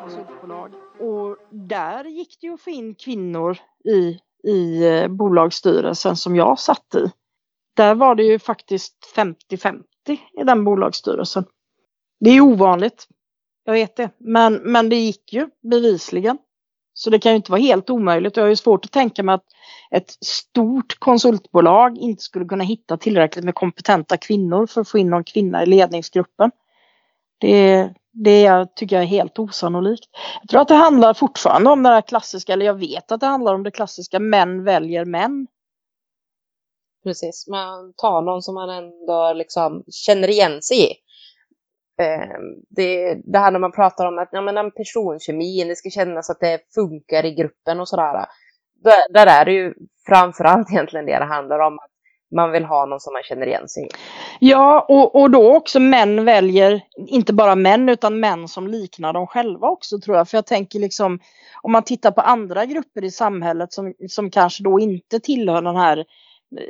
konsultbolag. Och där gick det ju att få in kvinnor i, i eh, bolagsstyrelsen som jag satt i. Där var det ju faktiskt 50-50 i den bolagsstyrelsen. Det är ovanligt. Jag vet det. Men, men det gick ju bevisligen. Så det kan ju inte vara helt omöjligt. Jag har ju svårt att tänka mig att ett stort konsultbolag inte skulle kunna hitta tillräckligt med kompetenta kvinnor för att få in någon kvinna i ledningsgruppen. Det, det tycker jag är helt osannolikt. Jag tror att det handlar fortfarande om det här klassiska, eller jag vet att det handlar om det klassiska män väljer män. Precis, man tar någon som man ändå liksom känner igen sig i. Ehm, det, det här när man pratar om att ja, men personkemin, det ska kännas att det funkar i gruppen och sådär. Där, där är det ju framförallt egentligen det det handlar om. Att man vill ha någon som man känner igen sig i. Ja, och, och då också män väljer, inte bara män utan män som liknar dem själva också tror jag. För jag tänker liksom, om man tittar på andra grupper i samhället som, som kanske då inte tillhör den här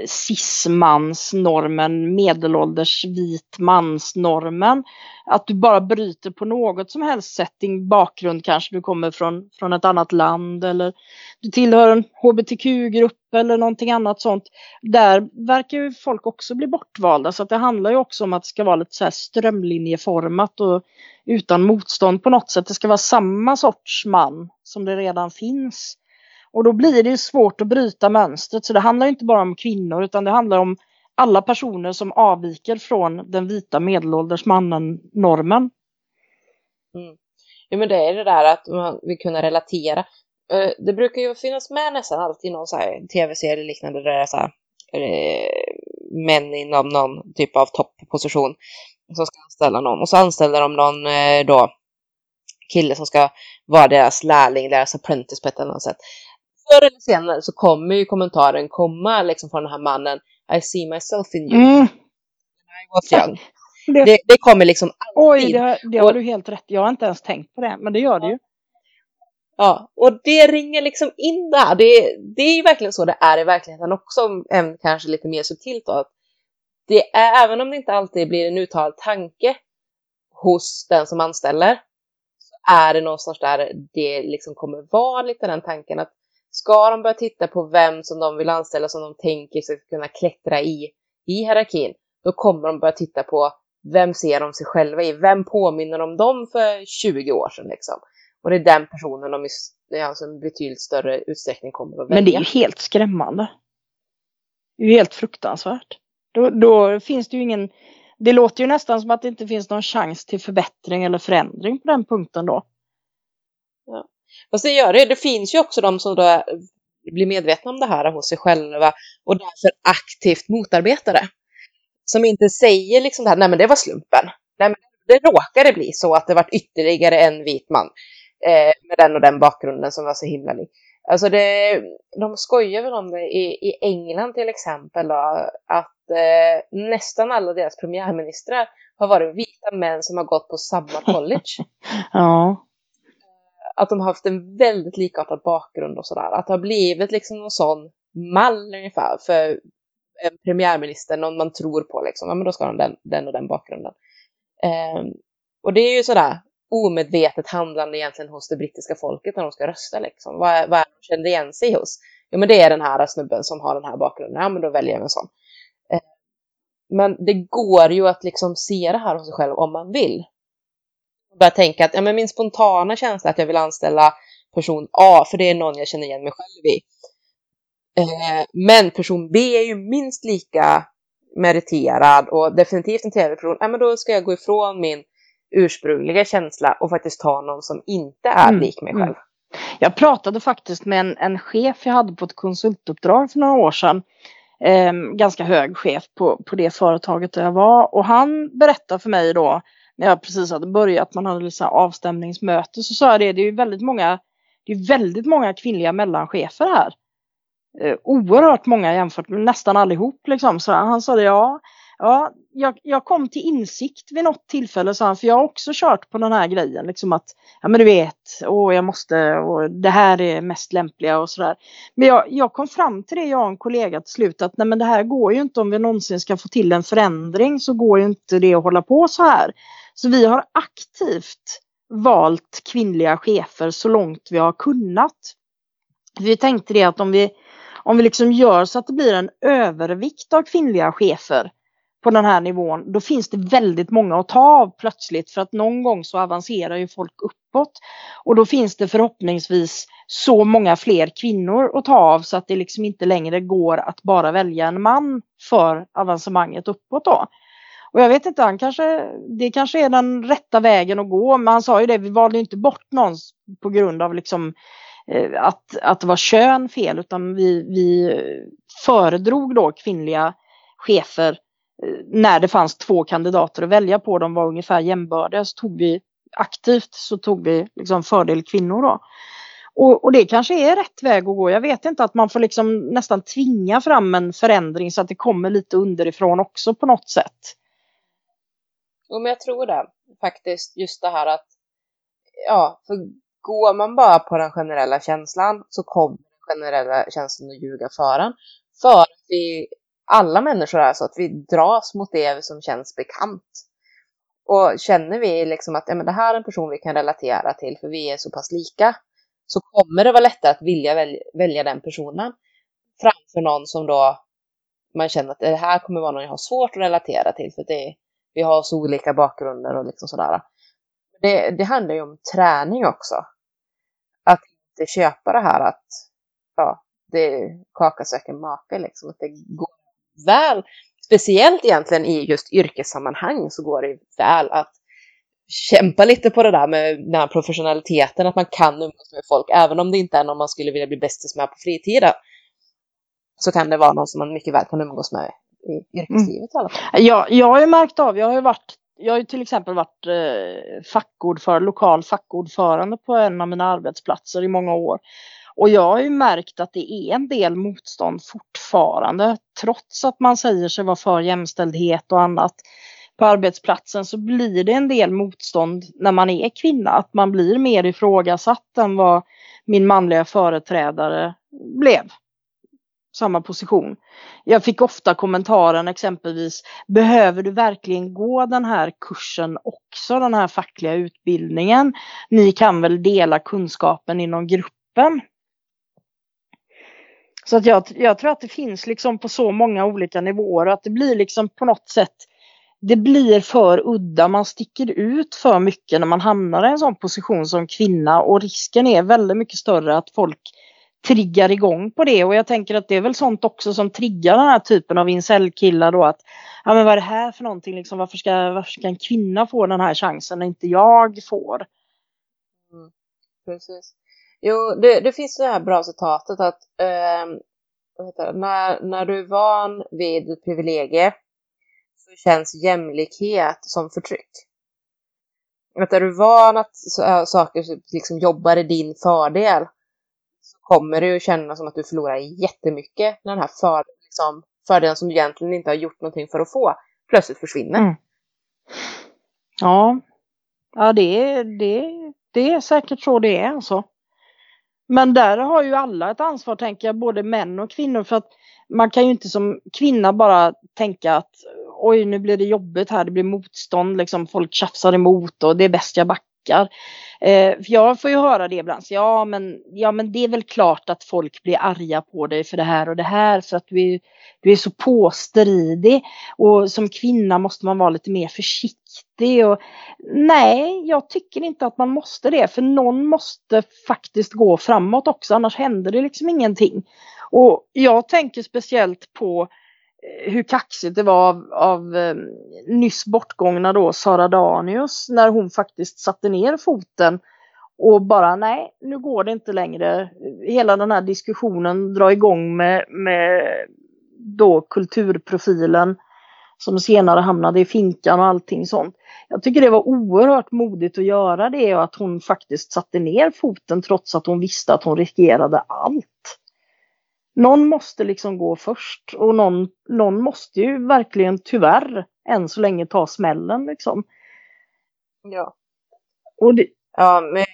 cis-mansnormen, medelålders vit mansnormen. Att du bara bryter på något som helst sätt, din bakgrund kanske du kommer från, från ett annat land eller du tillhör en hbtq-grupp eller någonting annat sånt. Där verkar ju folk också bli bortvalda så att det handlar ju också om att det ska vara lite så här strömlinjeformat och utan motstånd på något sätt. Det ska vara samma sorts man som det redan finns. Och då blir det ju svårt att bryta mönstret. Så det handlar inte bara om kvinnor utan det handlar om alla personer som avviker från den vita medelålders mannen-normen. Mm. Ja men det är det där att man vill kunna relatera. Eh, det brukar ju finnas med nästan alltid någon tv-serie liknande där det är så här, eh, män inom någon typ av toppposition som ska anställa någon. Och så anställer de någon eh, då kille som ska vara deras lärling, deras apprentice på ett eller annat sätt förr eller senare så kommer ju kommentaren komma liksom från den här mannen I see myself in you. Mm. I was young. Det, det, det, kommer liksom alltid. Oj, det, det har du helt rätt Jag har inte ens tänkt på det, men det gör det ju. Ja, och det ringer liksom in där. Det, det är ju verkligen så det är i verkligheten också, även kanske lite mer subtilt då. Det är, även om det inte alltid blir en uttalad tanke hos den som anställer, så är det någonstans där det liksom kommer vara lite den tanken att Ska de börja titta på vem som de vill anställa som de tänker ska kunna klättra i, i hierarkin, då kommer de börja titta på vem ser de sig själva i? Vem påminner om dem för 20 år sedan liksom? Och det är den personen de i alltså en betydligt större utsträckning kommer att välja. Men det är ju helt skrämmande. Det är ju helt fruktansvärt. Då, då finns det ju ingen... Det låter ju nästan som att det inte finns någon chans till förbättring eller förändring på den punkten då. Ja. Fast det gör det. Det finns ju också de som då blir medvetna om det här hos sig själva och därför aktivt motarbetar det. Som inte säger liksom det här, nej men det var slumpen. Nej men det råkade bli så att det var ytterligare en vit man eh, med den och den bakgrunden som var så himla lik. Alltså det, de skojar väl om det i, i England till exempel då, att eh, nästan alla deras premiärministrar har varit vita män som har gått på samma college. ja att de har haft en väldigt likartad bakgrund och sådär. Att det har blivit liksom någon sån mall ungefär för en premiärminister, någon man tror på liksom. Ja, men då ska de den, den och den bakgrunden. Um, och det är ju sådär omedvetet handlande egentligen hos det brittiska folket när de ska rösta liksom. Vad, vad är de känner igen sig hos? Jo, men det är den här snubben som har den här bakgrunden. Ja, men då väljer jag en sån. Ehm, men det går ju att liksom se det här hos sig själv om man vill börja tänka att ja, men min spontana känsla är att jag vill anställa person A, för det är någon jag känner igen mig själv i. Eh, men person B är ju minst lika meriterad och definitivt en tv-person. Ja, men då ska jag gå ifrån min ursprungliga känsla och faktiskt ta någon som inte är mm. lik mig själv. Mm. Jag pratade faktiskt med en, en chef jag hade på ett konsultuppdrag för några år sedan. Eh, ganska hög chef på, på det företaget där jag var och han berättade för mig då när jag precis hade börjat, man hade lite avstämningsmöte, så sa jag det, det är ju väldigt många, det är väldigt många kvinnliga mellanchefer här. Eh, oerhört många jämfört med nästan allihop liksom. Så han sa det, ja, ja jag, jag kom till insikt vid något tillfälle, sa han, för jag har också kört på den här grejen, liksom att, ja men du vet, åh jag måste, och det här är mest lämpliga och sådär. Men jag, jag kom fram till det, jag och en kollega till slut, att nej men det här går ju inte om vi någonsin ska få till en förändring, så går ju inte det att hålla på så här. Så vi har aktivt valt kvinnliga chefer så långt vi har kunnat. Vi tänkte det att om vi, om vi liksom gör så att det blir en övervikt av kvinnliga chefer på den här nivån, då finns det väldigt många att ta av plötsligt för att någon gång så avancerar ju folk uppåt. Och då finns det förhoppningsvis så många fler kvinnor att ta av så att det liksom inte längre går att bara välja en man för avancemanget uppåt då. Och jag vet inte, han kanske, det kanske är den rätta vägen att gå, men han sa ju det, vi valde inte bort någon på grund av liksom eh, att, att det var kön fel, utan vi, vi föredrog då kvinnliga chefer eh, när det fanns två kandidater att välja på, de var ungefär jämbördiga, så tog vi aktivt så tog vi liksom fördel kvinnor då. Och, och, det kanske är rätt väg att gå. Jag vet inte att man får liksom nästan tvinga fram en förändring så att det kommer lite underifrån också på något sätt. Jo, men jag tror det faktiskt. Just det här att, ja, för går man bara på den generella känslan så kommer den generella känslan att ljuga för en. För att vi, alla människor är så att vi dras mot det som känns bekant. Och känner vi liksom att ja, men det här är en person vi kan relatera till för vi är så pass lika, så kommer det vara lättare att vilja välja, välja den personen framför någon som då man känner att det här kommer vara någon jag har svårt att relatera till för det, vi har så olika bakgrunder och liksom sådär. Det, det handlar ju om träning också. Att inte köpa det här att ja, det är kaka söker make liksom. Att det går väl, speciellt egentligen i just yrkessammanhang så går det väl att kämpa lite på det där med den här professionaliteten, att man kan umgås med folk, även om det inte är någon man skulle vilja bli bästis med på fritiden. Så kan det vara någon som man mycket väl kan umgås med i yrkeslivet mm. i alla fall. Ja, jag har ju märkt av, jag har ju varit jag har ju till exempel varit eh, fackordförande, lokal fackordförande på en av mina arbetsplatser i många år. Och jag har ju märkt att det är en del motstånd fortfarande, trots att man säger sig vara för jämställdhet och annat på arbetsplatsen så blir det en del motstånd när man är kvinna. Att man blir mer ifrågasatt än vad min manliga företrädare blev. Samma position. Jag fick ofta kommentaren exempelvis, behöver du verkligen gå den här kursen också, den här fackliga utbildningen? Ni kan väl dela kunskapen inom gruppen? Så att jag, jag tror att det finns liksom på så många olika nivåer att det blir liksom på något sätt det blir för udda, man sticker ut för mycket när man hamnar i en sån position som kvinna och risken är väldigt mycket större att folk triggar igång på det och jag tänker att det är väl sånt också som triggar den här typen av incel-killar då att ja men vad är det här för någonting liksom varför ska, varför ska en kvinna få den här chansen när inte jag får? Mm, precis. Jo, det, det finns det här bra citatet att eh, när, när du är van vid privilegier så känns jämlikhet som förtryck. Att är du van att saker liksom jobbar i din fördel kommer det ju kännas som att du förlorar jättemycket när den här för, liksom, fördelen som du egentligen inte har gjort någonting för att få plötsligt försvinner. Mm. Ja, ja det, det, det är säkert så det är alltså. Men där har ju alla ett ansvar tänker jag, både män och kvinnor för att man kan ju inte som kvinna bara tänka att oj nu blir det jobbigt här, det blir motstånd, liksom folk tjafsar emot och det är bäst jag backar. Eh, jag får ju höra det ibland, så ja men, ja men det är väl klart att folk blir arga på dig för det här och det här för att du är, du är så påstridig och som kvinna måste man vara lite mer försiktig. Och, nej, jag tycker inte att man måste det för någon måste faktiskt gå framåt också annars händer det liksom ingenting. Och jag tänker speciellt på hur kaxigt det var av, av eh, nyss bortgångna då Sara Danius när hon faktiskt satte ner foten och bara nej, nu går det inte längre. Hela den här diskussionen drar igång med, med då kulturprofilen som senare hamnade i finkan och allting sånt. Jag tycker det var oerhört modigt att göra det och att hon faktiskt satte ner foten trots att hon visste att hon riskerade allt någon måste liksom gå först och någon, någon måste ju verkligen tyvärr än så länge ta smällen liksom. Ja. Och det... Ja, men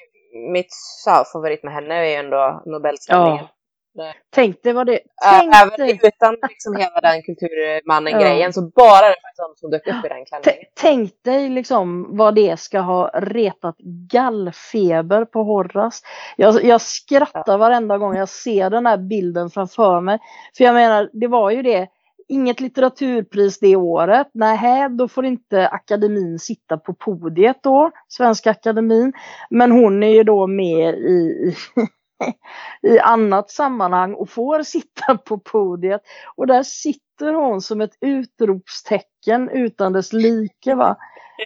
mitt favorit med henne är ju ändå Nobelställningen. Ja. Tänk dig vad det... Tänk Även dig, utan liksom hela den kulturmannen-grejen Ja. så bara det faktum hon dök upp i den klänningen. tänk dig liksom vad det ska ha retat gallfeber på Horace. Jag, jag skrattar varenda gång jag ser den här bilden framför mig. För jag menar, det var ju det. Inget litteraturpris det året. Nej, då får inte akademin sitta på podiet då, Svenska akademin. Men hon är ju då med i, i annat sammanhang och får sitta på podiet. Och där sitter hon som ett utropstecken utan dess like. Va?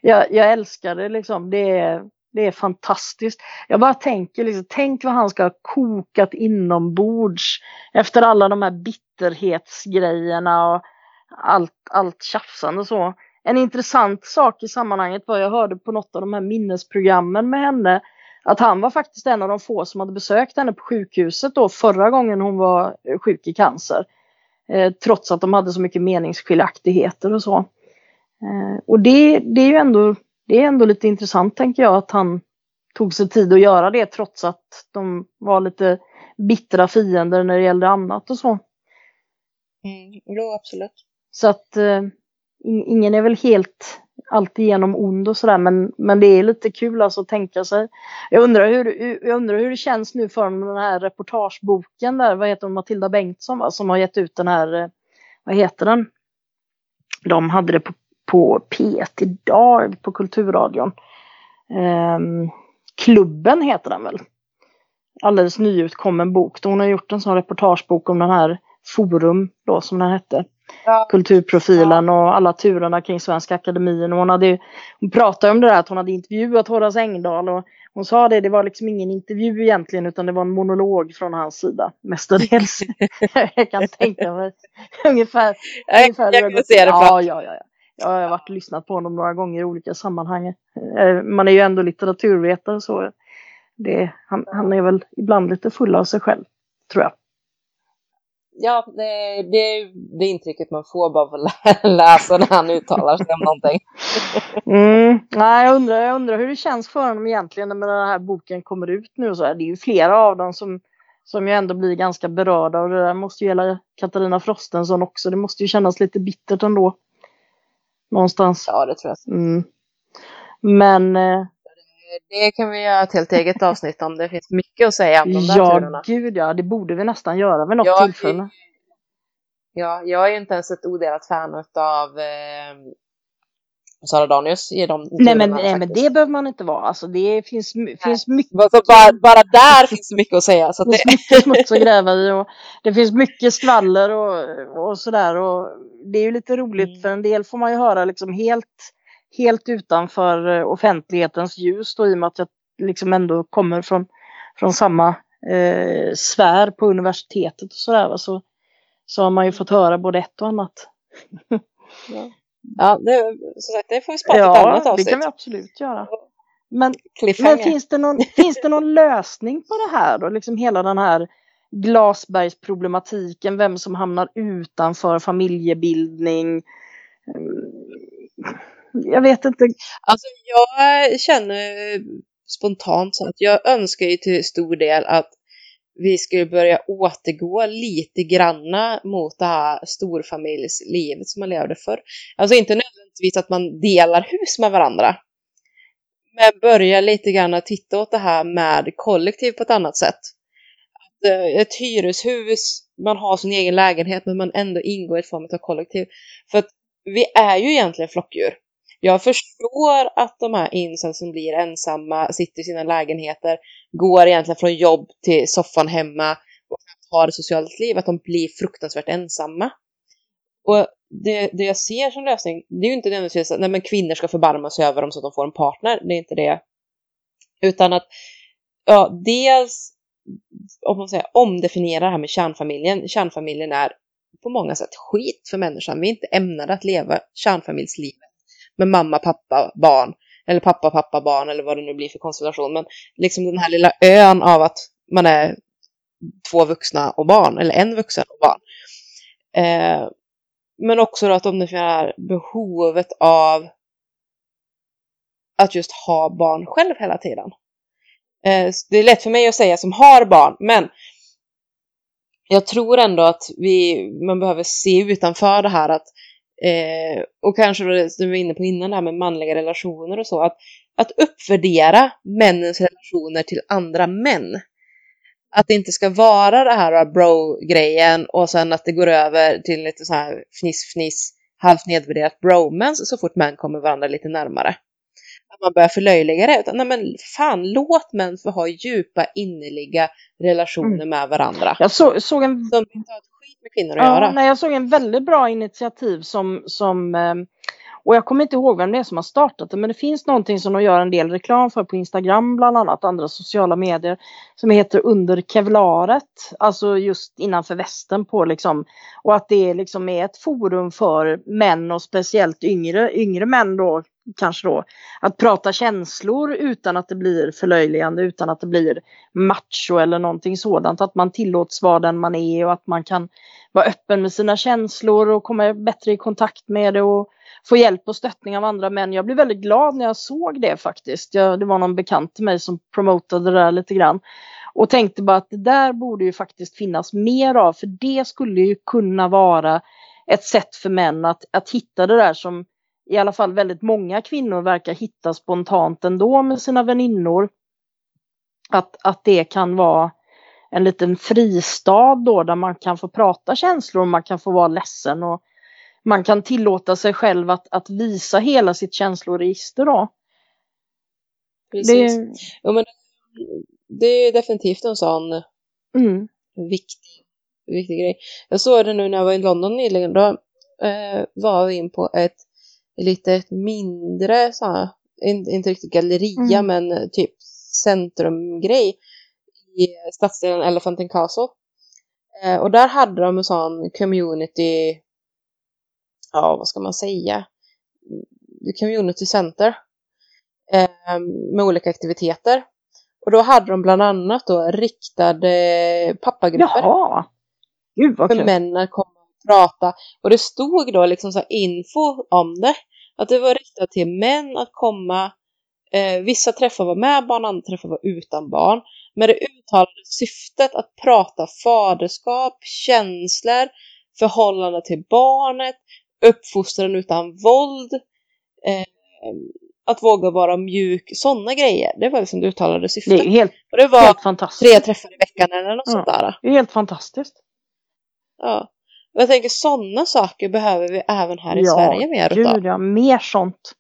Jag, jag älskar det liksom. Det är, det är fantastiskt. Jag bara tänker, liksom, tänk vad han ska ha kokat inombords efter alla de här bitterhetsgrejerna och allt, allt tjafsande och så. En intressant sak i sammanhanget var jag hörde på något av de här minnesprogrammen med henne att han var faktiskt en av de få som hade besökt henne på sjukhuset då förra gången hon var eh, sjuk i cancer. Eh, trots att de hade så mycket meningsskiljaktigheter och så. Eh, och det, det är ju ändå, det är ändå lite intressant tänker jag att han tog sig tid att göra det trots att de var lite bittra fiender när det gällde annat och så. Mm. Jo, absolut. Så att eh, in- ingen är väl helt alltigenom ond och sådär men, men det är lite kul alltså att tänka sig. Jag undrar hur, jag undrar hur det känns nu för den här reportageboken där, vad heter hon, Matilda Bengtsson va, som har gett ut den här, eh, vad heter den? De hade det på, på P1 idag på Kulturradion. Um, Klubben heter den väl? Alldeles nyutkommen bok. Hon har gjort en sån reportagebok om den här Forum då som den hette Ja. kulturprofilen och alla turerna kring Svenska Akademin. Och hon, hade, hon pratade om det där att hon hade intervjuat Horace Engdahl och hon sa det, det var liksom ingen intervju egentligen utan det var en monolog från hans sida mestadels. jag kan tänka mig ungefär. Jag, ungefär jag kan se det ja, ja, ja. Jag har varit och lyssnat på honom några gånger i olika sammanhang. Eh, Man är ju ändå litteraturvetare så det, han, han är väl ibland lite full av sig själv, tror jag. Ja, det, det är det intrycket man får bara av att lä- läsa när han uttalar sig om någonting. Mm. Nej, jag undrar, jag undrar hur det känns för honom egentligen när den här boken kommer ut nu. Så här. Det är ju flera av dem som, som ju ändå blir ganska berörda och det där måste ju gälla Katarina Frostenson också. Det måste ju kännas lite bittert ändå. Någonstans. Ja, det tror jag. Mm. Men eh, Det kan vi göra ett helt eget avsnitt om. Det finns mycket att säga om de där ja, turerna. gud ja, det borde vi nästan göra vid något Ja, tillfälle. Ja, jag är ju inte ens ett odelat fan av eh, Sara Danius i de Nej men, nej men det behöver man inte vara. Alltså det finns, finns mycket Alltså, bara, bara där finns mycket att säga. Så det, finns mycket smuts att gräva i och det finns mycket skvaller och, och sådär. Och det är ju lite roligt Mm. för en del får man ju höra liksom helt, helt utanför eh, offentlighetens ljus då, i och med att jag liksom ändå kommer från, från samma eh, sfär på universitetet och sådär. Så, så har man ju fått höra både ett och annat. ja, det, som sagt, det får vi spara till ett annat Ja, det avsnitt. kan vi absolut göra. Men. Men finns det, någon, finns det någon lösning på det här då? Liksom hela den här Glasbergsproblematiken, vem som hamnar utanför familjebildning. Jag vet inte. Alltså jag känner spontant så att jag önskar ju till stor del att vi skulle börja återgå lite granna mot det här storfamiljslivet som man levde förr. Alltså inte nödvändigtvis att man delar hus med varandra. Men börja lite grann att titta åt det här med kollektiv på ett annat sätt. Att, eh, ett hyreshus, man har sin egen lägenhet men man ändå ingår i ett form av kollektiv. För att vi är ju egentligen flockdjur. Jag förstår att de här insen som blir ensamma, sitter i sina lägenheter, går egentligen från jobb till soffan hemma och har ett socialt liv, att de blir fruktansvärt ensamma. Och det, det jag ser som lösning, det är ju inte nödvändigtvis att nej, men kvinnor ska förbarma sig över dem så att de får en partner, det är inte det. Utan att, ja, dels om man säger omdefiniera det här med kärnfamiljen. Kärnfamiljen är på många sätt skit för människan. Vi är inte ämnade att leva kärnfamiljslivet med mamma, pappa, barn. Eller pappa, pappa, barn eller vad det nu blir för konstellation. Men liksom den här lilla ön av att man är två vuxna och barn. Eller en vuxen och barn. Eh, men också då att omdefiniera behovet av att just ha barn själv hela tiden. Eh, det är lätt för mig att säga som har barn, men jag tror ändå att vi, man behöver se utanför det här att eh, och kanske det som vi var inne på innan det här med manliga relationer och så, att, att uppvärdera männens relationer till andra män. Att det inte ska vara det här bro-grejen och sen att det går över till lite så här fniss-fniss, halvt nedvärderat bromance så fort män kommer varandra lite närmare. Att man börjar förlöjliga det, utan nej men fan låt män få ha djupa innerliga relationer mm. med varandra. Jag så, såg en... Som inte har ett med kvinnor att ja, göra. Nej, jag såg en väldigt bra initiativ som, som eh, och jag kommer inte ihåg vem det är som har startat det, men det finns någonting som de gör en del reklam för på Instagram, bland annat andra sociala medier, som heter Under kevlaret, alltså just innanför västen på liksom, och att det liksom är ett forum för män och speciellt yngre, yngre män då, kanske då, att prata känslor utan att det blir förlöjligande, utan att det blir macho eller någonting sådant, att man tillåts vara den man är och att man kan vara öppen med sina känslor och komma bättre i kontakt med det och få hjälp och stöttning av andra män. Jag blev väldigt glad när jag såg det faktiskt. Jag, det var någon bekant till mig som promotade det där lite grann. Och tänkte bara att det där borde ju faktiskt finnas mer av, för det skulle ju kunna vara ett sätt för män att, att hitta det där som i alla fall väldigt många kvinnor verkar hitta spontant ändå med sina väninnor. Att, att det kan vara en liten fristad då där man kan få prata känslor och man kan få vara ledsen och man kan tillåta sig själv att, att visa hela sitt känsloregister då. Precis. Det... Ja, men det är definitivt en sån mm. viktig, viktig grej. Jag såg det nu när jag var i London nyligen. Då eh, var vi in på ett lite mindre, så här, inte riktigt galleria, mm. men typ centrumgrej i stadsdelen Elephant and Castle. Eh, och där hade de en sån community ja vad ska man säga, community center eh, med olika aktiviteter. Och då hade de bland annat då riktade pappagrupper. Jaha! Gud vad För män att komma och prata. Och det stod då liksom så info om det. Att det var riktat till män att komma. Eh, vissa träffar var med barn, andra träffar var utan barn. Med det uttalade syftet att prata faderskap, känslor, förhållande till barnet, uppfostran utan våld, eh, att våga vara mjuk, sådana grejer. Det var liksom det uttalade syftet. Det är helt, och det var helt fantastiskt. tre träffar i veckan eller något ja, sånt där. Det är helt fantastiskt. Ja. Och jag tänker sådana saker behöver vi även här i ja, Sverige mer gud, utav. Ja, mer sånt.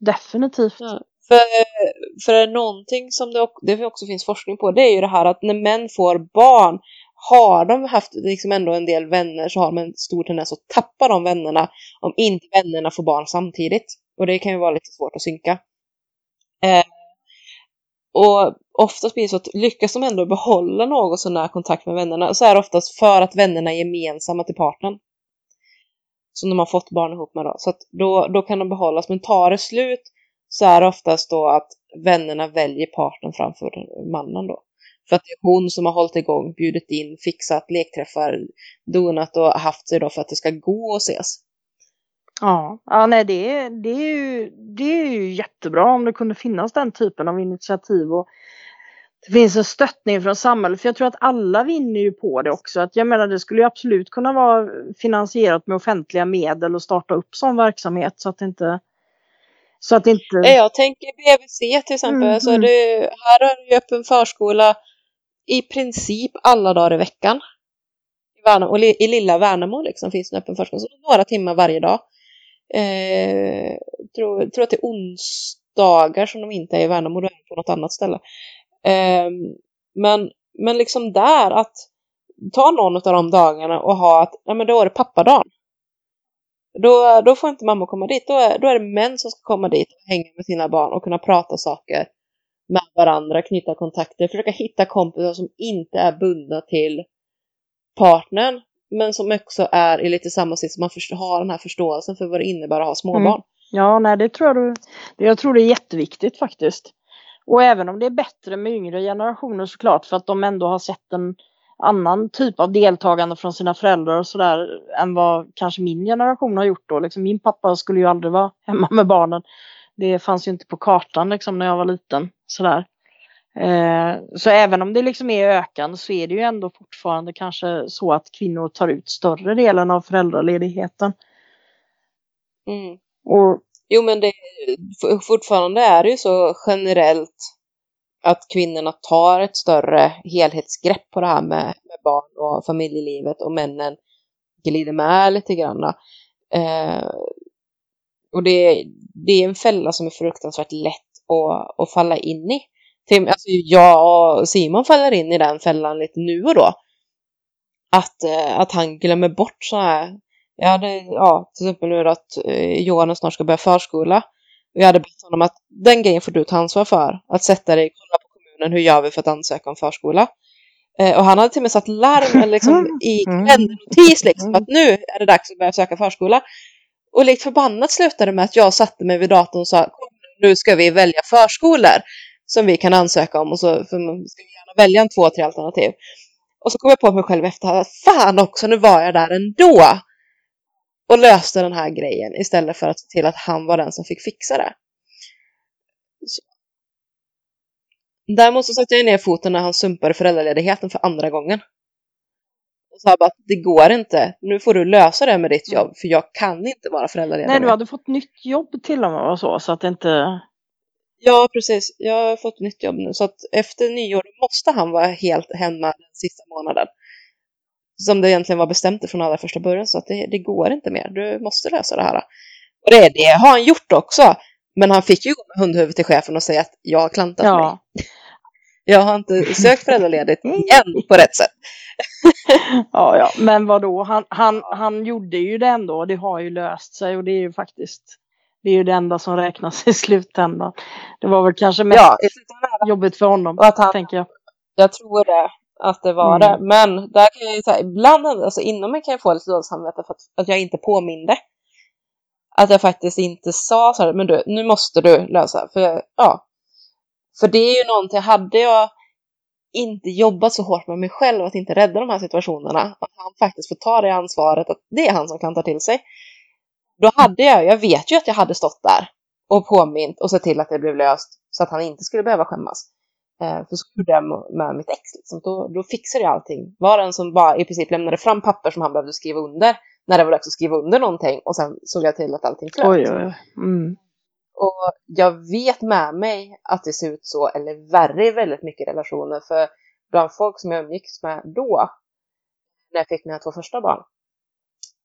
Definitivt. Ja. För, för någonting som det, det också finns forskning på det är ju det här att när män får barn har de haft liksom ändå en del vänner så har de en stor tendens att tappa de vännerna om inte vännerna får barn samtidigt. Och det kan ju vara lite svårt att synka. Eh, och oftast blir det så att lyckas de ändå behålla något sån här kontakt med vännerna så är det oftast för att vännerna är gemensamma till partnern. Som de har fått barn ihop med då. Så att då, då kan de behållas. Men tar det slut så är det oftast då att vännerna väljer partnern framför mannen då. För att det är hon som har hållit igång, bjudit in, fixat lekträffar, donat och haft sig då för att det ska gå att ses. Ja, ja nej, det, det, är ju, det är ju jättebra om det kunde finnas den typen av initiativ. Och det finns en stöttning från samhället, för jag tror att alla vinner ju på det också. Att jag menar, det skulle ju absolut kunna vara finansierat med offentliga medel och starta upp sån verksamhet så att det inte så att inte... Jag tänker BVC till exempel, mm, så mm. Det, här har du öppen förskola i princip alla dagar i veckan. I, Värnamo, i lilla Värnamo liksom finns en öppen förskola, så några timmar varje dag. Eh, tror, tror att det är onsdagar som de inte är i Värnamo, då är de på något annat ställe. Eh, men, men liksom där att ta någon av de dagarna och ha att, ja men då är det pappadagen. Då, då får inte mamma komma dit, då är, då är det män som ska komma dit och hänga med sina barn och kunna prata saker med varandra, knyta kontakter, försöka hitta kompisar som inte är bundna till partnern men som också är i lite samma sitt, som man har den här förståelsen för vad det innebär att ha småbarn. Mm. Ja, nej, det tror jag, du, jag tror det är jätteviktigt faktiskt. Och även om det är bättre med yngre generationer såklart för att de ändå har sett en annan typ av deltagande från sina föräldrar och sådär än vad kanske min generation har gjort då. Liksom, min pappa skulle ju aldrig vara hemma med barnen. Det fanns ju inte på kartan liksom när jag var liten. Sådär. Eh, så även om det liksom är ökande så är det ju ändå fortfarande kanske så att kvinnor tar ut större delen av föräldraledigheten. Mm. Och, Jo men det, fortfarande är det ju så generellt att kvinnorna tar ett större helhetsgrepp på det här med, med barn och familjelivet och männen glider med lite grann. Eh, och det, det är en fälla som är fruktansvärt lätt att, att falla in i. Alltså jag och Simon faller in i den fällan lite nu och då. Att, eh, att han glömmer bort så här. Jag det, ja, till exempel nu att eh, Johan snart ska börja förskola. Och jag hade bett honom att den grejen får du ta ansvar för. Att sätta dig, kolla på kommunen, hur gör vi för att ansöka om förskola? Eh, och han hade till och med satt larm liksom, i Mm. kalendernotis liksom, att nu är det dags att börja söka förskola. Och likt förbannat slutade det med att jag satte mig vid datorn och sa "Kom nu, nu ska vi välja förskolor som vi kan ansöka om och så för man ska gärna välja en två, tre alternativ. Och så kom jag på mig själv efter att fan också, nu var jag där ändå. Och löste den här grejen istället för att se till att han var den som fick fixa det. Så. Däremot så satte jag ner foten när han sumpade föräldraledigheten för andra gången. Och sa bara att det går inte, nu får du lösa det med ditt jobb för jag kan inte vara föräldraledig. nej, du mer." hade fått nytt jobb till och med och så, så att det inte... Ja, precis. Jag har fått nytt jobb nu så att efter nyår måste han vara helt hemma den sista månaden. Som det egentligen var bestämt från allra första början så att det, det går inte mer. Du måste lösa det här. Och det, det har han gjort också. Men han fick ju gå med hundhuvudet till chefen och säga att jag har klantat mig. Ja, Jag har inte sökt föräldraledigt igen på rätt sätt. ja, ja. men vadå, han, han, han gjorde ju det ändå det har ju löst sig och det är ju faktiskt det är ju det enda som räknas i slutändan. Det var väl kanske mest Ja, jobbigt för honom, och att han, tänker jag. jag tror det, att det var Mm. det. Men där kan jag ju säga, ibland, alltså inom mig kan jag få lite dåligt samvete för att, att jag inte påminde. Att jag faktiskt inte sa så här, men du, nu måste du lösa. För, ja. För det är ju någonting, hade jag inte jobbat så hårt med mig själv att inte rädda de här situationerna, att han faktiskt får ta det ansvaret, att det är han som kan ta till sig. Då hade jag, jag vet ju att jag hade stått där och påmint och sett till att det blev löst så att han inte skulle behöva skämmas. Eh, för så gjorde jag med- mitt ex. Liksom. Då, då fixade jag allting. Var den som bara i princip lämnade fram papper som han behövde skriva under när det var dags att skriva under någonting och sen såg jag till att allting flöt. Oj, oj, oj. Mm. Och jag vet med mig att det ser ut så, eller värre i väldigt mycket relationer. För bland folk som jag umgicks med då, när jag fick mina två första barn,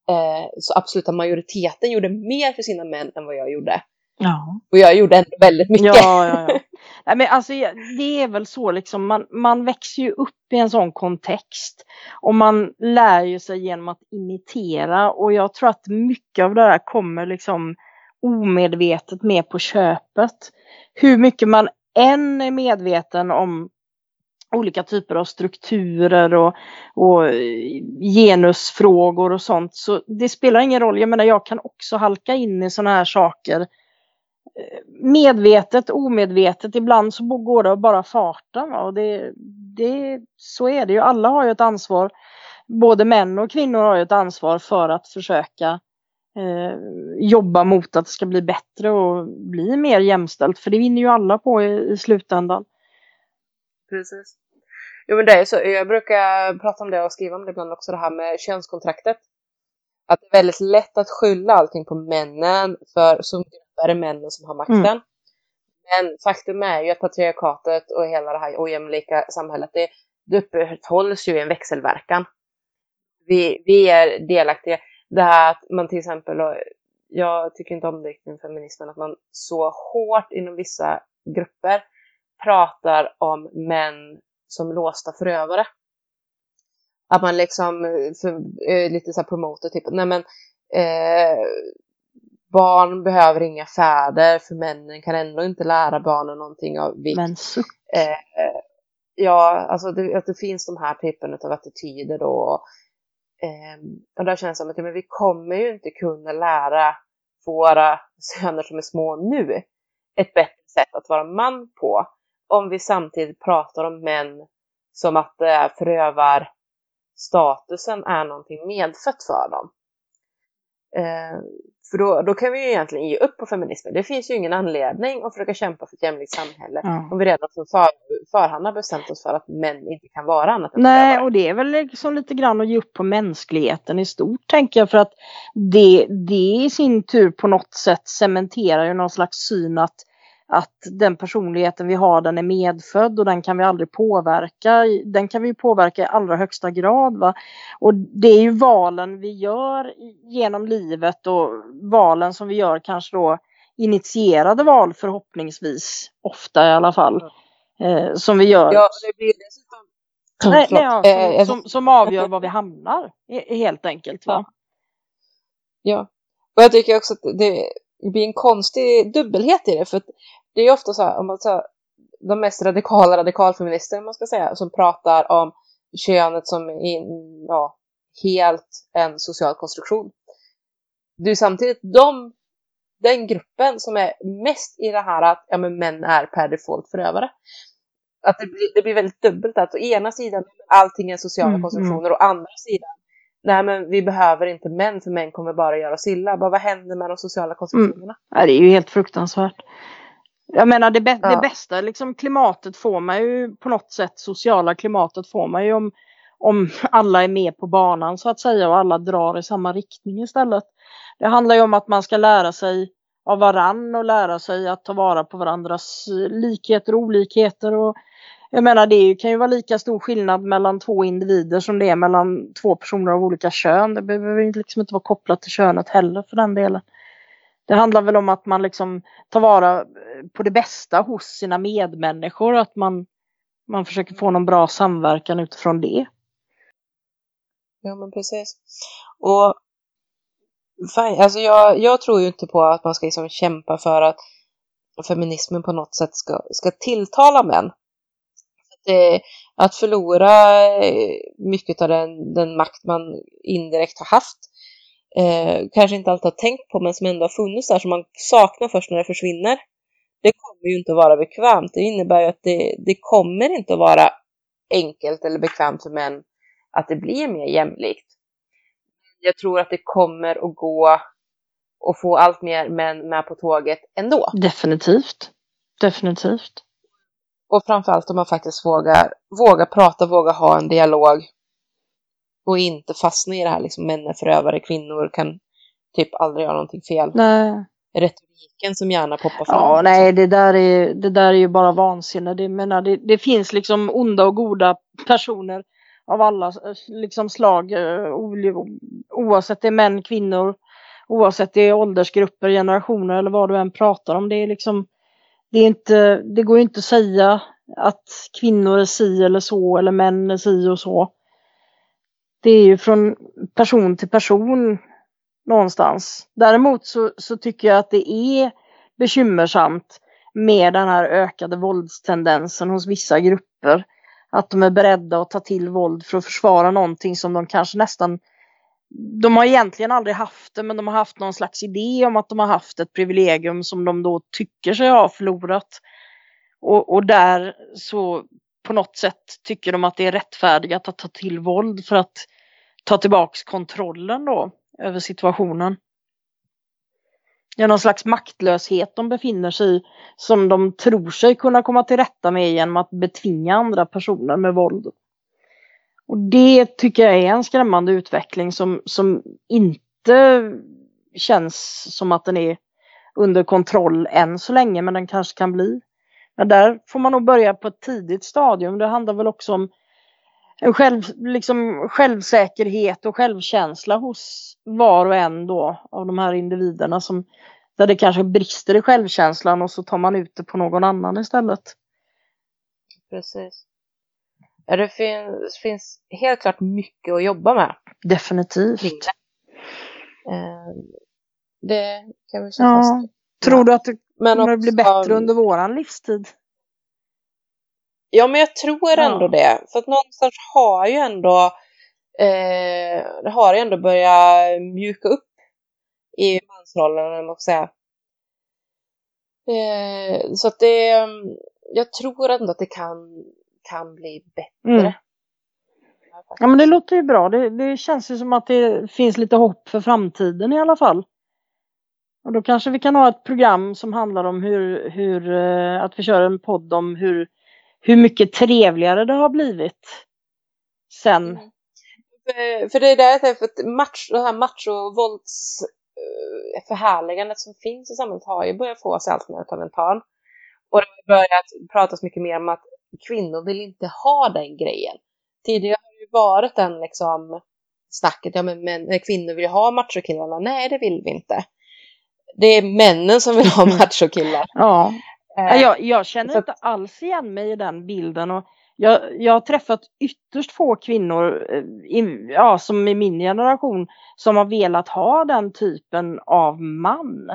eh, så absoluta majoriteten gjorde mer för sina män än vad jag gjorde. Ja. Och jag gjorde ändå väldigt mycket. Ja, ja, ja. Nej, men alltså, det är väl så liksom, man, man växer ju upp i en sån kontext. Och man lär ju sig genom att imitera och jag tror att mycket av det där kommer liksom omedvetet med på köpet. Hur mycket man än är medveten om olika typer av strukturer och, och genusfrågor och sånt. Så det spelar ingen roll. Jag menar, jag kan också halka in i sådana här saker eh, Eh, medvetet, omedvetet. Ibland så går det av bara farten. Och det, det, så är det ju. Alla har ju ett ansvar. Både män och kvinnor har ju ett ansvar för att försöka eh, jobba mot att det ska bli bättre och bli mer jämställt. För det vinner ju alla på i, i slutändan. Precis. Jo men det är så, jag brukar prata om det och skriva om det ibland också, det här med könskontraktet. Att det är väldigt lätt att skylla allting på männen, för som är det männen som har makten. Mm. Men faktum är ju att patriarkatet och hela det här ojämlika samhället, det, det upprätthålls ju i en växelverkan. Vi, vi är delaktiga. Det här att man till exempel, jag tycker inte om det feminismen, att man så hårt inom vissa grupper pratar om män som låsta förövare. Att man liksom för, eh, lite så här promoter, typ, nej men eh, barn behöver inga fäder för männen kan ändå inte lära barnen någonting av vikt. Men. Eh, eh, ja, alltså det, att det finns de här typen av attityder då. Eh, och där känns det som att ja, men vi kommer ju inte kunna lära våra söner som är små nu ett bättre sätt att vara man på om vi samtidigt pratar om män som att eh, förövar statusen är någonting medfött för dem. Eh, för då, då kan vi ju egentligen ge upp på feminismen. Det finns ju ingen anledning att försöka kämpa för ett jämlikt samhälle Ja. om vi redan från för, förhand har bestämt oss för att män inte kan vara annat än Nej, och det är väl liksom lite grann att ge upp på mänskligheten i stort tänker jag för att det, det i sin tur på något sätt cementerar ju någon slags syn att, att den personligheten vi har den är medfödd och den kan vi aldrig påverka. Den kan vi påverka i allra högsta grad. Va? Och det är ju valen vi gör genom livet och valen som vi gör kanske då initierade val förhoppningsvis, ofta i alla fall, eh, som vi gör. Ja, det blir dessutom... Nej, Förlåt. nej, ja, Eh, som, som, som avgör var vi hamnar he- helt enkelt. Va? Ja. Och jag tycker också att det blir en konstig dubbelhet i det. För att det är ju ofta så här, om man så här, de mest radikala radikalfeminister, man ska säga, som pratar om könet som in, ja, helt en social konstruktion. Det är samtidigt de, den gruppen som är mest i det här att ja, men män är per default förövare. Att det blir, det blir väldigt dubbelt att å ena sidan allting är sociala Mm, konstruktioner och å andra sidan nej men vi behöver inte män för män kommer bara göra oss illa. Bara, vad händer med de sociala konstruktionerna? Nej, det är ju helt fruktansvärt. Jag menar det, bä- Ja. det bästa liksom, klimatet får man ju på något sätt, sociala klimatet får man ju om, om alla är med på banan så att säga och alla drar i samma riktning istället. Det handlar ju om att man ska lära sig av varann och lära sig att ta vara på varandras eh, likheter och olikheter. Och jag menar det kan ju vara lika stor skillnad mellan två individer som det är mellan två personer av olika kön. Det behöver ju liksom inte vara kopplat till könet heller för den delen. Det handlar väl om att man liksom tar vara eh, på det bästa hos sina medmänniskor. Att man, man försöker få någon bra samverkan utifrån det. Ja men precis. Och fan, alltså jag, jag tror ju inte på att man ska liksom kämpa för att feminismen på något sätt ska, ska tilltala män. Att, det, att förlora eh, mycket av den, den makt man indirekt har haft eh, kanske inte alltid har tänkt på men som ändå har funnits där som man saknar först när det försvinner. Det kommer ju inte att vara bekvämt. Det innebär ju att det, det kommer inte att vara enkelt eller bekvämt för män att det blir mer jämlikt. Jag tror att det kommer att gå att få allt mer män med på tåget ändå. Definitivt. Definitivt. Och framförallt om man faktiskt vågar, vågar prata, vågar ha en dialog. Och inte fastna i det här liksom män är förövare, kvinnor kan typ aldrig göra någonting fel. Nej. Retoriken som gärna poppar fram. Ja, nej, det där är, det där är ju bara vansinne. Det, menar, det, det finns liksom onda och goda personer av alla liksom slag, eh, oavsett det är män, kvinnor, oavsett det är åldersgrupper, generationer eller vad du än pratar om. Det är liksom, det är inte, det går ju inte att säga att kvinnor är si eller så eller män är si och så. Det är ju från person till person någonstans. Däremot så, så tycker jag att det är bekymmersamt med den här ökade våldstendensen hos vissa grupper. Att de är beredda att ta till våld för att försvara någonting som de kanske nästan de har egentligen aldrig haft det men de har haft någon slags idé om att de har haft ett privilegium som de då tycker sig ha förlorat. Och, och där så på något sätt tycker de att det är rättfärdigt att ta till våld för att ta tillbaks kontrollen då över situationen. Det är någon slags maktlöshet de befinner sig i som de tror sig kunna komma till rätta med genom att betvinga andra personer med våld. Och det tycker jag är en skrämmande utveckling som, som inte känns som att den är under kontroll än så länge, men den kanske kan bli. Men där får man nog börja på ett tidigt stadium. Det handlar väl också om en själv, liksom självsäkerhet och självkänsla hos var och en då av de här individerna som där det kanske brister i självkänslan och så tar man ut det på någon annan istället. Precis. Ja, det finns, finns helt klart mycket att jobba med. Definitivt. kring det. Kan vi slå Ja. fast. Tror du att det kommer att bli bättre under våran livstid? Ja, men jag tror ändå Ja. det. För att någonstans har ju ändå eh, det har ju ändå börjat mjuka upp i mansrollen, eller vad säga. Eh, så att det, jag tror ändå att det kan, kan bli bättre. Mm. Ja men det låter ju bra. Det, det känns ju som att det finns lite hopp för framtiden i alla fall. Och då kanske vi kan ha ett program som handlar om hur, hur eh, att vi kör en podd om hur, hur mycket trevligare det har blivit sen. Mm. För, för det är det jag för match, det här machovålds eh, förhärligandet som finns i samhället har ju börjat få sig allt mer av en tal. Och det har börjat pratas mycket mer om att kvinnor vill inte ha den grejen. Tidigare har det ju varit den liksom snacket, ja men, men kvinnor vill ha machokillarna. Nej, det vill vi inte. Det är männen som vill ha machokillar. Ja. Eh, jag, jag känner så... inte alls igen mig i den bilden. Och jag, jag har träffat ytterst få kvinnor eh, i, ja, som i min generation som har velat ha den typen av man.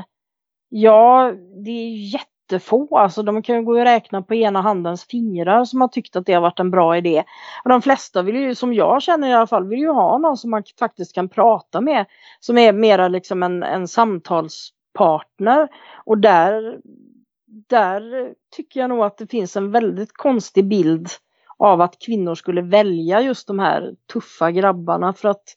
Ja, det är jättefå. Alltså, de kan ju gå och räkna på ena handens fingrar som har tyckt att det har varit en bra idé. Och de flesta vill ju, som jag känner i alla fall, vill ju ha någon som man faktiskt kan prata med. Som är mera liksom en, en samtalspartner. Och där, där tycker jag nog att det finns en väldigt konstig bild av att kvinnor skulle välja just de här tuffa grabbarna för att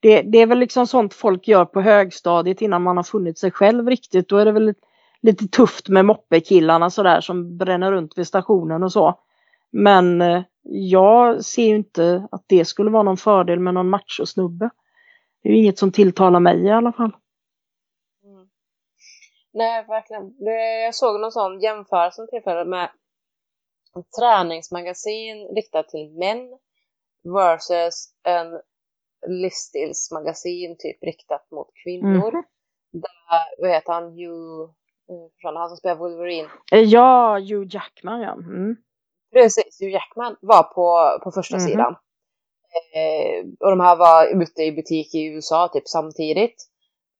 det, det, är väl liksom sånt folk gör på högstadiet innan man har funnit sig själv riktigt. Då är det väl lite tufft med moppekillarna sådär som bränner runt vid stationen och så. Men eh, jag ser ju inte att det skulle vara någon fördel med någon machosnubbe. Det är ju inget som tilltalar mig i alla fall. Nej, verkligen. jag såg någon sån jämförelse tillfälle med träningsmagasin riktat till män versus en livsstilsmagasin typ riktat mot kvinnor. Mm. Där, vad heter han, Hugh, eh, han som spelar Wolverine? Eh, ja, Hugh Jackman ja. Mm. Precis, Hugh Jackman var på, på första mm. sidan. Eh, och de här var ute i butik i USA typ samtidigt.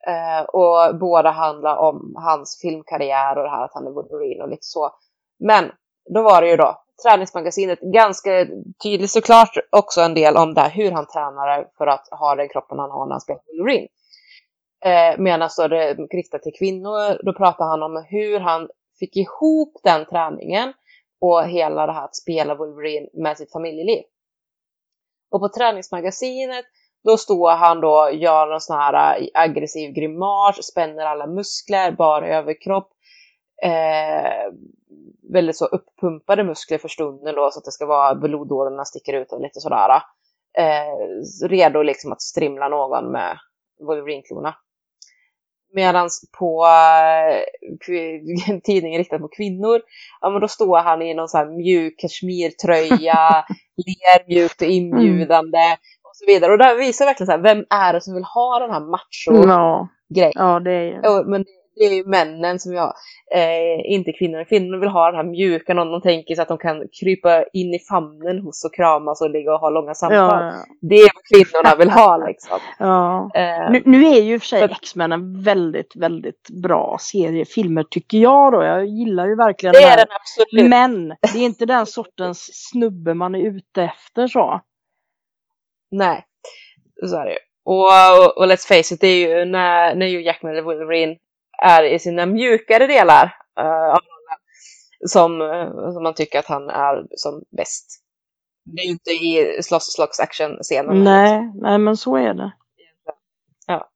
Eh, och båda handlar om hans filmkarriär och det här att han är Wolverine och lite så. Men då var det ju då träningsmagasinet ganska tydligt såklart också en del om det här, hur han tränar för att ha den kroppen han har när han spelar Wolverine. Eh, Medan då det riktat till kvinnor, då pratar han om hur han fick ihop den träningen och hela det här att spela Wolverine med sitt familjeliv. Och på träningsmagasinet då står han då, gör en sån här aggressiv grimas, spänner alla muskler, bara överkropp. Eh, väldigt så uppumpade muskler för stunden då så att det ska vara blodådrorna sticker ut och lite sådär. Eh, redo liksom att strimla någon med Wolverine-klorna. Medan på eh, tidningen riktad på kvinnor, ja men då står han i någon sån här mjuk kashmirtröja, ler mjukt och inbjudande. Och så vidare. Och det visar verkligen så här, vem är det som vill ha den här macho-grejen? Ja. ja, det är Men det är ju männen som jag, eh, inte kvinnorna. Kvinnorna vill ha den här mjuka, någon de tänker sig att de kan krypa in i famnen hos och kramas och ligga och ha långa samtal. Ja, ja. Det är vad kvinnorna vill ha liksom. Ja. Eh, nu, nu, är ju för sig X-Men en väldigt, väldigt bra serie filmer tycker jag då. Jag gillar ju verkligen det. är den absolut. Men det är inte den sortens snubbe man är ute efter så. Nej, så är det ju. Och, och, och let's face it, det är ju när, när ju Jackman eller Wolverine är i sina mjukare delar uh, av rollen som, uh, som man tycker att han är som bäst. Det är ju inte i slåss, slåss action-scenen. Nej, nej, men så är det. Ja.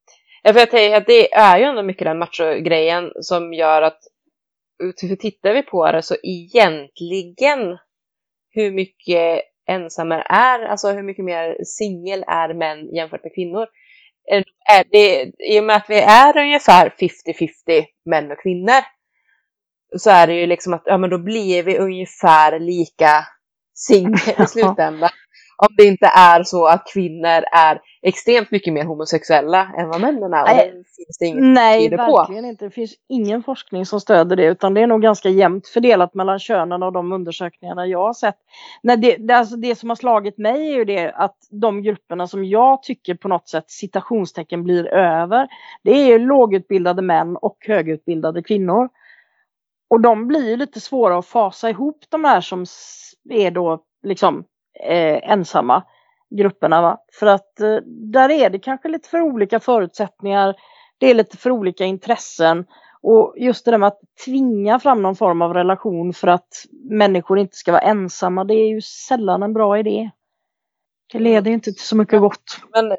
För jag tänker att det är ju ändå mycket den macho-grejen som gör att för tittar vi på det så egentligen hur mycket ensamma är, alltså hur mycket mer singel är män jämfört med kvinnor? Är det, i och med att vi är ungefär 50-50 män och kvinnor så är det ju liksom att ja, men då blir vi ungefär lika singel i slutändan om det inte är så att kvinnor är extremt mycket mer homosexuella än vad männen är. Nej, finns det inget nej verkligen inte. Det finns ingen forskning som stöder det utan det är nog ganska jämnt fördelat mellan könen och de undersökningarna jag har sett. Nej, det, det, alltså det som har slagit mig är ju det att de grupperna som jag tycker på något sätt citationstecken blir över det är ju lågutbildade män och högutbildade kvinnor. Och de blir ju lite svåra att fasa ihop de här som är då liksom eh, ensamma grupperna. Va? För att eh, där är det kanske lite för olika förutsättningar. Det är lite för olika intressen. Och just det där med att tvinga fram någon form av relation för att människor inte ska vara ensamma, det är ju sällan en bra idé. Det leder ju inte till så mycket gott. Men,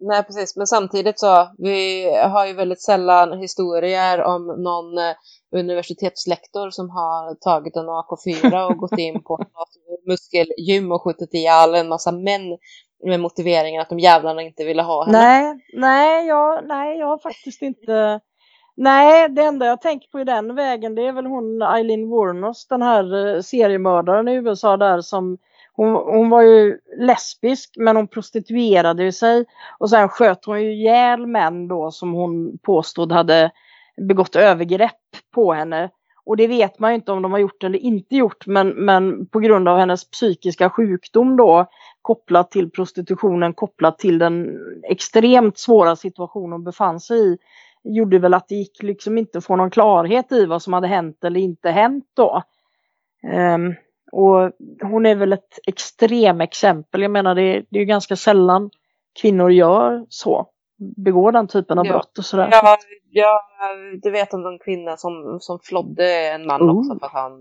nej, precis. Men samtidigt så, vi har ju väldigt sällan historier om någon eh, universitetslektor som har tagit en AK4 och gått in på något muskelgym och skjutit ihjäl en massa män med motiveringen att de jävlarna inte ville ha henne. Nej, nej, jag, nej, jag har faktiskt inte Nej, det enda jag tänker på i den vägen det är väl hon Eileen Wuornos, den här eh, seriemördaren i USA där som hon, hon var ju lesbisk men hon prostituerade sig och sen sköt hon ju ihjäl män då som hon påstod hade begått övergrepp på henne. Och det vet man ju inte om de har gjort eller inte gjort men, men på grund av hennes psykiska sjukdom då kopplat till prostitutionen, kopplat till den extremt svåra situation hon befann sig i gjorde väl att det gick liksom inte att få någon klarhet i vad som hade hänt eller inte hänt då. Um, och hon är väl ett extremexempel. Jag menar det, det är ganska sällan kvinnor gör så. Begår den typen av ja. brott och sådär. Ja, ja, du vet om den kvinna som, som flodde en man oh. också för att han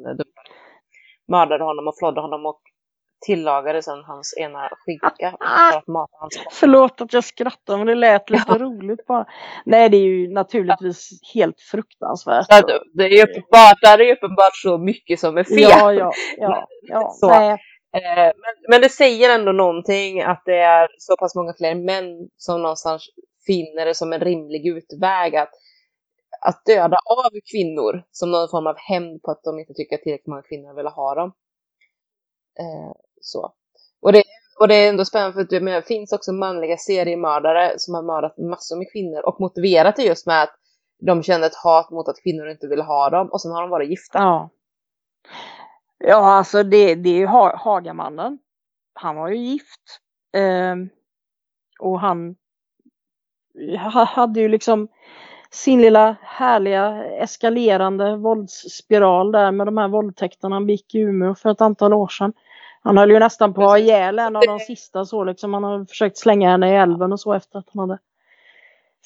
mördade honom och flodde honom och tillagade sen hans ena skinka för att mata hans barn. Förlåt att jag skrattar men det lät lite ja. roligt bara. Nej det är ju naturligtvis ja. helt fruktansvärt. Ja, det är uppenbart, det är uppenbart så mycket som är fel. Ja, ja, ja. ja. så. Eh, men, men det säger ändå någonting att det är så pass många fler män som någonstans finner det som en rimlig utväg att, att döda av kvinnor som någon form av hämnd på att de inte tycker att tillräckligt många kvinnor vill ha dem. Eh, så. Och det, och det är ändå spännande för att det finns också manliga seriemördare som har mördat massor med kvinnor och motiverat det just med att de kände ett hat mot att kvinnor inte ville ha dem och sen har de varit gifta. Ja, ja alltså det, det är ju Hagamannen. Han var ju gift. Eh, och han hade ju liksom sin lilla härliga eskalerande våldsspiral där med de här våldtäkterna han begick i Umeå för ett antal år sedan. Han höll ju nästan på att ihjäl en av de sista så liksom. Han har försökt slänga henne i älven och så efter att han hade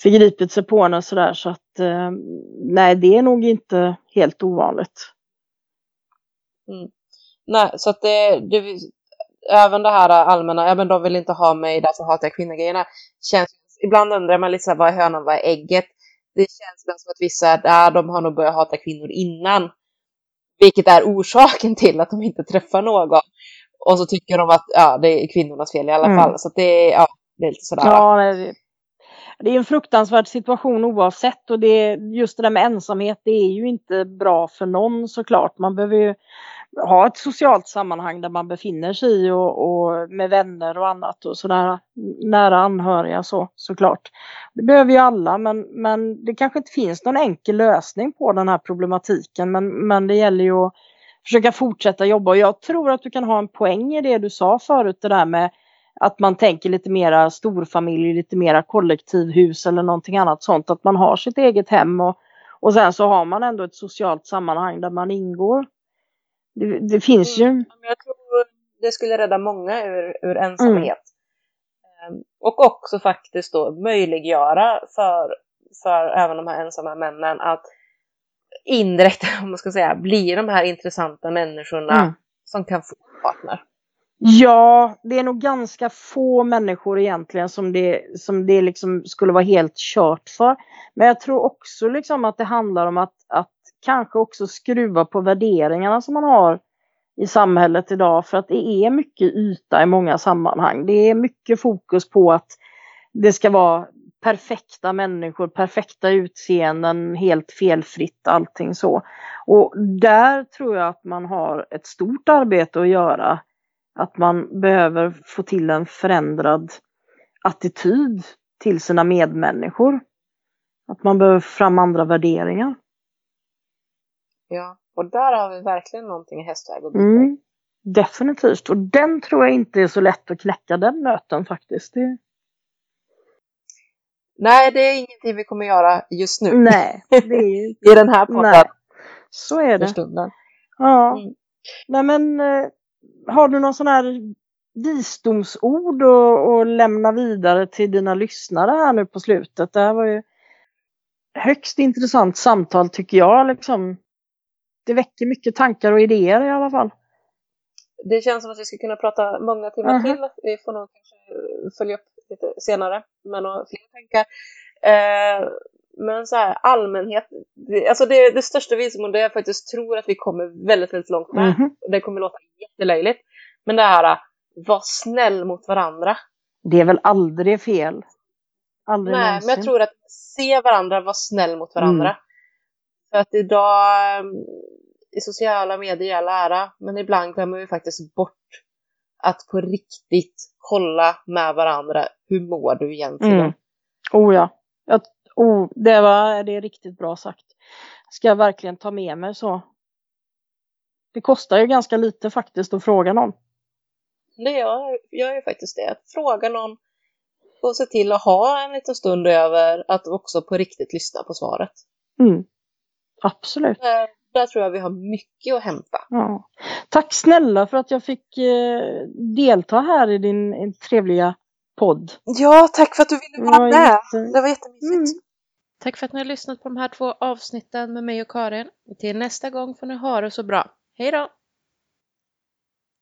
förgripit sig på henne sådär så att eh, nej det är nog inte helt ovanligt. Mm. Nej så att det, det, även det här allmänna, ja men de vill inte ha mig därför hatar jag kvinnogrejerna. Känns, ibland undrar man lite så här, vad är hönan, vad är ägget? Det känns som att vissa, där de har nog börjat hata kvinnor innan. Vilket är orsaken till att de inte träffar någon. Och så tycker de att ja, det är kvinnornas fel i alla mm. fall. Så det, ja, det är lite sådär. Ja, det, det är en fruktansvärd situation oavsett och det, just det där med ensamhet det är ju inte bra för någon såklart. Man behöver ju ha ett socialt sammanhang där man befinner sig i och, och med vänner och annat och sådär nära anhöriga så såklart. Det behöver ju alla men, men det kanske inte finns någon enkel lösning på den här problematiken men, men det gäller ju att försöka fortsätta jobba och jag tror att du kan ha en poäng i det du sa förut det där med att man tänker lite mera storfamilj, lite mera kollektivhus eller någonting annat sånt. Att man har sitt eget hem och, och sen så har man ändå ett socialt sammanhang där man ingår. Det, det finns ju. Mm, jag tror det skulle rädda många ur, ur ensamhet. Mm. Och också faktiskt då möjliggöra för, för även de här ensamma männen att indirekt, om man ska säga, bli de här intressanta människorna mm. som kan få partner. Ja, det är nog ganska få människor egentligen som det, som det liksom skulle vara helt kört för. Men jag tror också liksom att det handlar om att, att kanske också skruva på värderingarna som man har i samhället idag. För att det är mycket yta i många sammanhang. Det är mycket fokus på att det ska vara perfekta människor, perfekta utseenden, helt felfritt, allting så. Och där tror jag att man har ett stort arbete att göra att man behöver få till en förändrad attityd till sina medmänniskor. Att man behöver fram andra värderingar. Ja, och där har vi verkligen någonting i hästväg att mm, Definitivt, och den tror jag inte är så lätt att knäcka den nöten faktiskt. Det... Nej, det är ingenting vi kommer göra just nu. Nej, det är I den här podden. Nej, så är det. Ja. Mm. Nej men eh, har du någon sån här visdomsord att lämna vidare till dina lyssnare här nu på slutet? Det här var ju högst intressant samtal tycker jag. Liksom. Det väcker mycket tankar och idéer i alla fall. det känns som att vi ska kunna prata många timmar Mhm. till. Vi får nog kanske följa upp lite senare med några fler tankar. Eh, men så här allmänhet, det, alltså det, det största visdomen det jag faktiskt tror att vi kommer väldigt, väldigt långt med. Mhm. Det kommer låta jättelöjligt. Men det här, var snäll mot varandra. Det är väl aldrig fel? Aldrig Nej, någonsin. men jag tror att se varandra, vara snäll mot varandra. Mm. För att idag i sociala medier i all ära, men ibland glömmer vi faktiskt bort att på riktigt hålla med varandra. Hur mår du egentligen? Mm. Oh ja. Jag, oh, det, var, det är riktigt bra sagt. Ska jag verkligen ta med mig så. Det kostar ju ganska lite faktiskt att fråga någon. Det gör, gör ju faktiskt det. Att fråga någon och se till att ha en liten stund över att också på riktigt lyssna på svaret. Mm. Absolut. Där, tror jag vi har mycket att hämta. Ja. Tack snälla för att jag fick eh, delta här i din eh, trevliga podd. Ja, tack för att du ville Det var jätte- Det var jättemysigt. Mm. Tack för att ni har lyssnat på de här två avsnitten med mig och Karin. Till nästa gång får ni ha det så bra. Hej då!